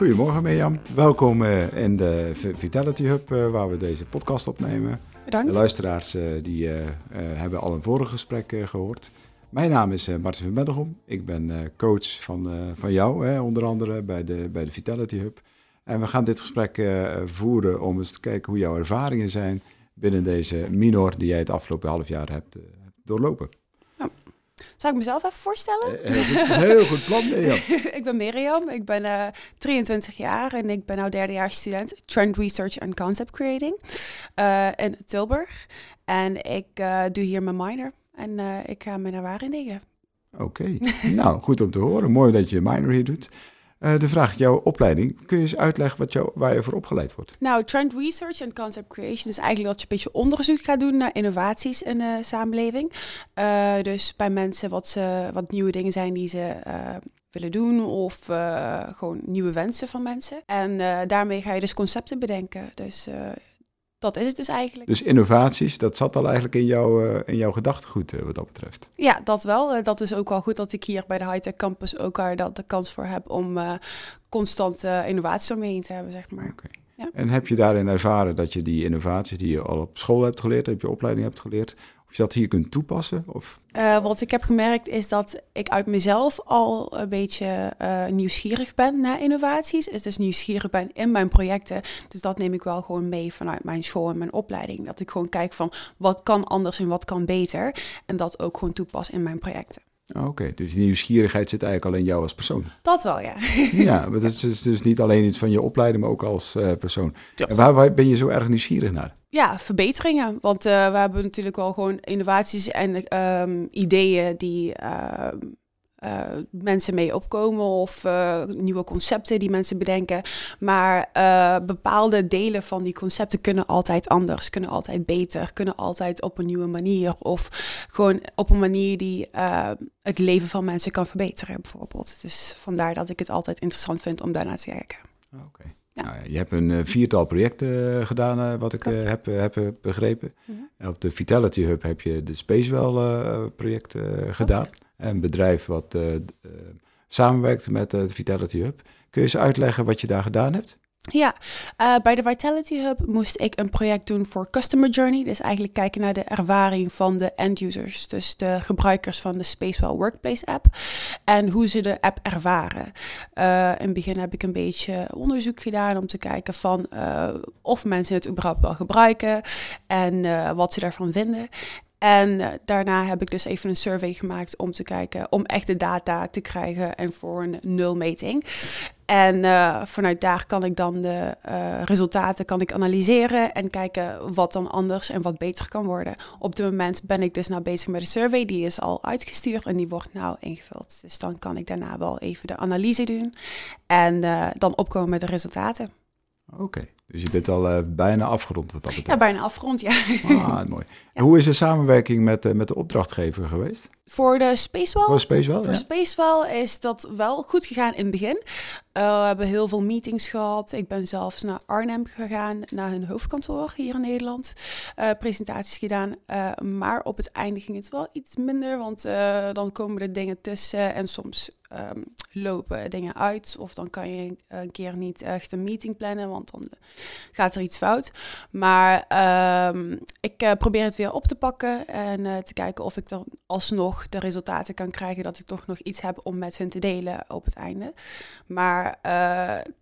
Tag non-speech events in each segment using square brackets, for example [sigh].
Goedemorgen Mirjam, welkom uh, in de Vitality Hub uh, waar we deze podcast opnemen. Bedankt. De luisteraars uh, die hebben al een vorige gesprek gehoord. Mijn naam is Martin van Bendelgom. Ik ben coach van, van jou, onder andere bij de, bij de Vitality Hub. En we gaan dit gesprek voeren om eens te kijken hoe jouw ervaringen zijn binnen deze minor die jij het afgelopen half jaar hebt doorlopen. Zal ik mezelf even voorstellen? Heel goed, heel goed plan, Mirjam. [laughs] ik ben Mirjam, ik ben uh, 23 jaar en ik ben nou derdejaars student Trend Research and Concept Creating uh, in Tilburg. En ik uh, doe hier mijn minor en ik ga mijn ervaring delen. Oké, nou goed om te horen. Mooi dat je je minor hier doet. Uh, de vraag, jouw opleiding, kun je eens uitleggen wat jou, waar je voor opgeleid wordt? Nou, trend research en concept creation is eigenlijk dat je een beetje onderzoek gaat doen naar innovaties in de samenleving. Uh, dus bij mensen wat, ze, wat nieuwe dingen zijn die ze willen doen of gewoon nieuwe wensen van mensen. En daarmee ga je dus concepten bedenken. Dus dat is het dus eigenlijk. Dus innovaties, dat zat al eigenlijk in, jou, uh, in jouw gedachtegoed uh, wat dat betreft? Ja, dat wel. Uh, dat is ook wel goed dat ik hier bij de Hightech Campus ook daar dat de kans voor heb om constant innovaties om heen te hebben, zeg maar. Okay. Ja. En heb je daarin ervaren dat je die innovaties die je al op school hebt geleerd, op je opleiding hebt geleerd, of je dat hier kunt toepassen? Of? Uh, wat ik heb gemerkt is dat ik uit mezelf al een beetje uh, nieuwsgierig ben naar innovaties. Dus nieuwsgierig ben in mijn projecten. Dus dat neem ik wel gewoon mee vanuit mijn school en mijn opleiding. Dat ik gewoon kijk van wat kan anders en wat kan beter. En dat ook gewoon toepas in mijn projecten. Oké, okay, dus die nieuwsgierigheid zit eigenlijk al in jou als persoon. Dat wel, ja. [laughs] ja, maar dat is dus niet alleen iets van je opleiding, maar ook als uh, persoon. En waar, waar, ben je zo erg nieuwsgierig naar? Ja, verbeteringen. Want uh, we hebben natuurlijk wel gewoon innovaties en um, ideeën die uh, uh, mensen mee opkomen of uh, nieuwe concepten die mensen bedenken. Maar uh, bepaalde delen van die concepten kunnen altijd anders, kunnen altijd beter, kunnen altijd op een nieuwe manier of gewoon op een manier die het leven van mensen kan verbeteren, bijvoorbeeld. Dus vandaar dat ik het altijd interessant vind om daarnaar te kijken. Oké. Okay. Ja. Nou, je hebt een viertal projecten gedaan, wat ik heb, heb begrepen. Mm -hmm. Op de Vitality Hub heb je de Spacewell project gedaan. Een bedrijf wat uh, samenwerkt met de Vitality Hub. Kun je eens uitleggen wat je daar gedaan hebt? Ja, bij de Vitality Hub moest ik een project doen voor Customer Journey. Dus eigenlijk kijken naar de ervaring van de end users. Dus de gebruikers van de Spacewell Workplace app. En hoe ze de app ervaren. In het begin heb ik een beetje onderzoek gedaan om te kijken van of mensen het überhaupt wel gebruiken. En wat ze daarvan vinden. En uh, daarna heb ik dus even een survey gemaakt om te kijken, om echt de data te krijgen en voor een nulmeting. En uh, vanuit daar kan ik dan de uh, resultaten kan ik analyseren en kijken wat dan anders en wat beter kan worden. Op dit moment ben ik dus nou bezig met de survey, die is al uitgestuurd en die wordt nou ingevuld. Dus dan kan ik daarna wel even de analyse doen en dan opkomen met de resultaten. Oké. Dus je bent al uh, bijna afgerond wat dat betreft. Ja, bijna afgerond, ja. Ah, [laughs] mooi. En hoe is de samenwerking met, uh, met de opdrachtgever geweest? Voor de Spacewell? Voor Spacewell, Voor ja. Spacewell is dat wel goed gegaan in het begin. Uh, we hebben heel veel meetings gehad. Ik ben zelfs naar Arnhem gegaan, naar hun hoofdkantoor hier in Nederland. Presentaties gedaan. Maar op het einde ging het wel iets minder, want dan komen er dingen tussen en soms um, lopen dingen uit. Of dan kan je een keer niet echt een meeting plannen, want dan gaat er iets fout. Maar um, ik probeer het weer op te pakken en te kijken of ik dan alsnog de resultaten kan krijgen. Dat ik toch nog iets heb om met hun te delen op het einde. Maar uh,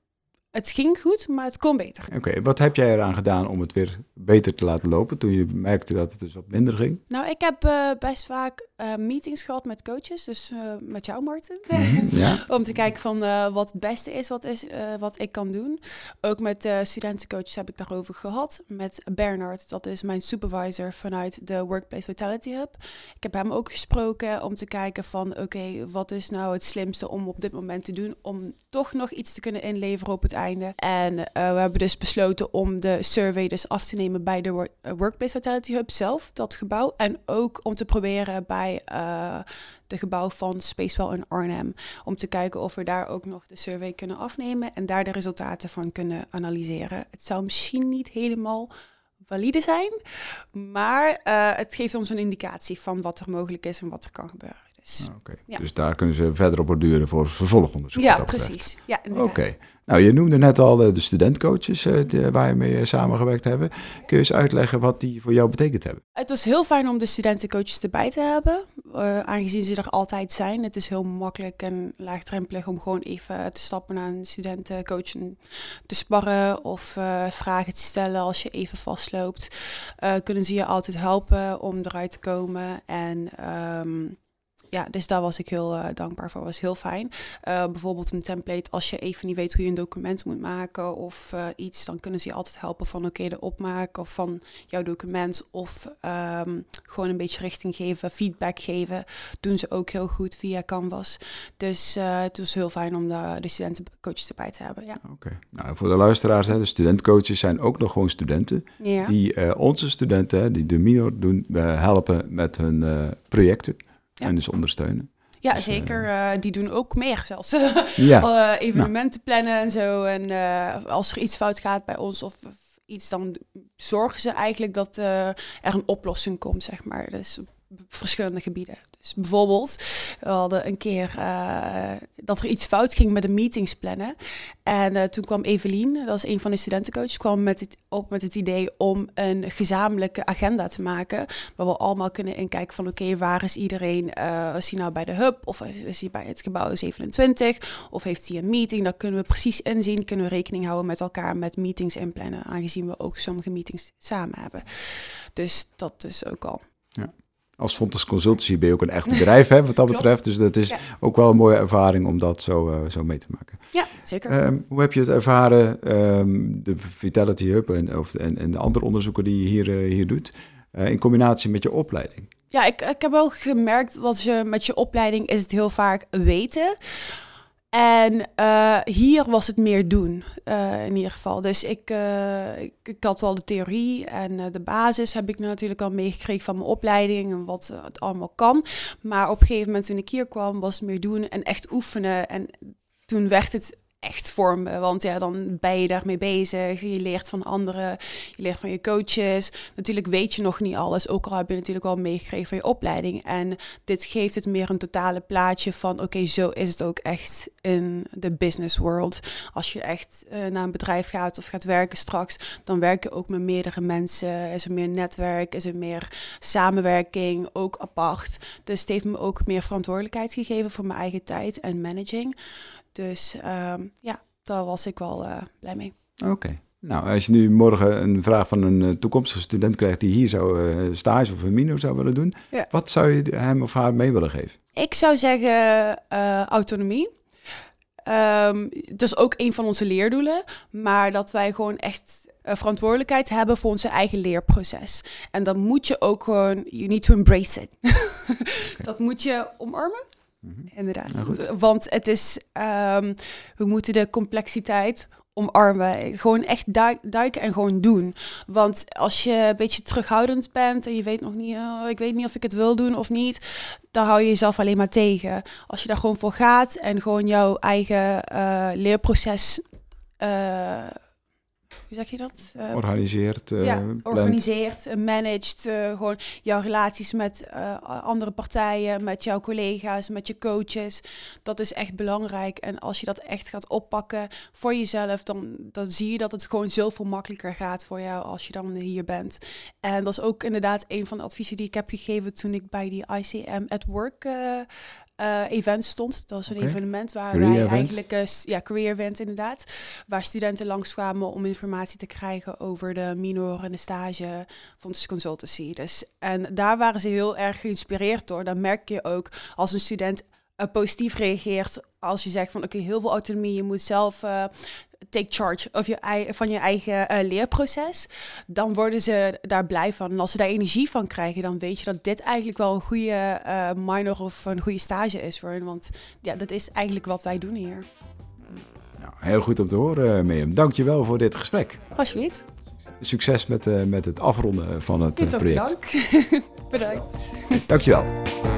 het ging goed, maar het kon beter. Oké, okay, wat heb jij eraan gedaan om het weer beter te laten lopen toen je merkte dat het dus wat minder ging? Nou, ik heb uh, best vaak uh, meetings gehad met coaches, dus uh, met jou, Martin. Mm -hmm, ja. [laughs] om te kijken van wat het beste is wat, is, wat ik kan doen. Ook met studentencoaches heb ik daarover gehad. Met Bernard, dat is mijn supervisor vanuit de Workplace Vitality Hub. Ik heb hem ook gesproken om te kijken van oké, okay, wat is nou het slimste om op dit moment te doen om toch nog iets te kunnen inleveren op het En uh, we hebben dus besloten om de survey dus af te nemen bij de work Workplace Vitality Hub zelf, dat gebouw. En ook om te proberen bij uh, de gebouw van Spacewell in Arnhem. Om te kijken of we daar ook nog de survey kunnen afnemen en daar de resultaten van kunnen analyseren. Het zou misschien niet helemaal valide zijn, maar het geeft ons een indicatie van wat er mogelijk is en wat er kan gebeuren. Dus. Ja. Dus daar kunnen ze verder op borduren voor vervolgonderzoek. ja, precies. Ja, Oké. Nou, je noemde net al eh, de studentcoaches eh, die- waar je mee eh, samengewerkt hebben. Kun je eens uitleggen wat die voor jou betekend hebben? Het was heel fijn om de studentencoaches erbij te hebben, eh, aangezien ze er altijd zijn. Het is heel makkelijk en laagdrempelig om gewoon even te stappen naar een studentencoach en te sparren of eh, vragen te stellen als je even vastloopt. Eh, kunnen ze je altijd helpen om eruit te komen en... ehm, ja, dus daar was ik heel eh, dankbaar voor. was heel fijn. Eh, bijvoorbeeld een template, als je even niet weet hoe je een document moet maken of eh, iets, dan kunnen ze je altijd helpen van oké, de opmaak of van jouw document of ehm, gewoon een beetje richting geven, feedback geven. Doen ze ook heel goed via Canvas. Dus het was heel fijn om de, de studentencoaches erbij te hebben. Ja. Oké. Nou, voor de luisteraars, hè, de studentcoaches zijn ook nog gewoon studenten. Die onze studenten, die de minor doen, helpen met hun projecten. Ja. En dus ondersteunen. ja, dus, zeker. eh, die doen ook meer zelfs. [laughs] Ja, Eh, evenementen plannen en zo. En eh, als er iets fout gaat bij ons of, of iets, dan zorgen ze eigenlijk dat eh, er een oplossing komt, zeg maar. Dus verschillende gebieden. Dus bijvoorbeeld, we hadden een keer eh, dat er iets fout ging met de meetings plannen. En eh, toen kwam Evelien, dat is een van de studentencoaches, kwam met het, op met het idee om een gezamenlijke agenda te maken. Waar we allemaal kunnen inkijken van oké, waar is iedereen? eh is hij nou bij de hub of is hij bij het gebouw 27? Of heeft hij een meeting? Dat kunnen we precies inzien. Kunnen we rekening houden met elkaar met meetings inplannen. Aangezien we ook sommige meetings samen hebben. Dus dat is ook al. Als Fontes Consultancy ben je ook een echt bedrijf, hè, wat dat Klopt. betreft. Dus dat is Ja. ook wel een mooie ervaring om dat zo, eh, zo mee te maken. Ja, zeker. Ehm, hoe heb je het ervaren, ehm, de Vitality Hub en, of, en, en de andere onderzoeken die je hier, eh, hier doet, eh, in combinatie met je opleiding? Ja, ik, ik heb wel gemerkt dat je met je opleiding is het heel vaak weten. En eh, hier was het meer doen, eh, in ieder geval. Dus ik, eh, ik, ik had wel de theorie en de basis heb ik natuurlijk al meegekregen van mijn opleiding en wat het allemaal kan. Maar op een gegeven moment toen ik hier kwam, was het meer doen en echt oefenen. En toen werd het echt voor me, want ja, dan ben je daarmee bezig. Je leert van anderen, je leert van je coaches. Natuurlijk weet je nog niet alles, ook al heb je natuurlijk al meegekregen van je opleiding. En dit geeft het meer een totale plaatje van, oké, zo is het ook echt in de business world. Als je echt eh, naar een bedrijf gaat of gaat werken straks, dan werk je ook met meerdere mensen. Is er meer netwerk, is er meer samenwerking, ook apart. Dus het heeft me ook meer verantwoordelijkheid gegeven voor mijn eigen tijd en managing. Dus ehm, ja, daar was ik wel eh, blij mee. Oké. Nou, als je nu morgen een vraag van een eh, toekomstige student krijgt die hier zou eh, stage of een minor zou willen doen, Ja. wat zou je hem of haar mee willen geven? Ik zou zeggen autonomie. Ehm, dat is ook een van onze leerdoelen, maar dat wij gewoon echt verantwoordelijkheid hebben voor onze eigen leerproces. En dan moet je ook gewoon, you need to embrace it. [laughs] Dat moet je omarmen. Inderdaad. Nou. Want het is, ehm, we moeten de complexiteit omarmen. Gewoon echt dui- duiken en gewoon doen. Want als je een beetje terughoudend bent en je weet nog niet, oh, ik weet niet of ik het wil doen of niet, dan hou je jezelf alleen maar tegen. Als je daar gewoon voor gaat en gewoon jouw eigen eh, leerproces, eh, hoe zeg je dat? Eh, Organiseert, eh ja, organiseert, eh, managt, eh, gewoon jouw relaties met andere partijen, met jouw collega's, met je coaches. Dat is echt belangrijk. En als je dat echt gaat oppakken voor jezelf, dan, dan zie je dat het gewoon zoveel makkelijker gaat voor jou als je dan hier bent. En dat is ook inderdaad een van de adviezen die ik heb gegeven toen ik bij die ICM at Work eh, event stond. Dat was een evenement waar Career wij event. eigenlijk, eh, ja, career event inderdaad, waar studenten langskwamen om informatie te krijgen over de minor en de stage van de consultancy. Dus, en daar waren ze heel erg geïnspireerd door. Dan merk je ook als een student eh, positief reageert als je zegt van oké, heel veel autonomie, je moet zelf eh, take charge of je, van je eigen eh, leerproces, dan worden ze daar blij van. En als ze daar energie van krijgen, dan weet je dat dit eigenlijk wel een goede eh, minor of een goede stage is voor hen. Want ja, dat is eigenlijk wat wij doen hier. Nou, heel goed om te horen, Mirjam. Dank je wel voor dit gesprek. Alsjeblieft. Succes met, eh, met het afronden van het eh, project. bedankt. [laughs] bedankt. Dank je wel.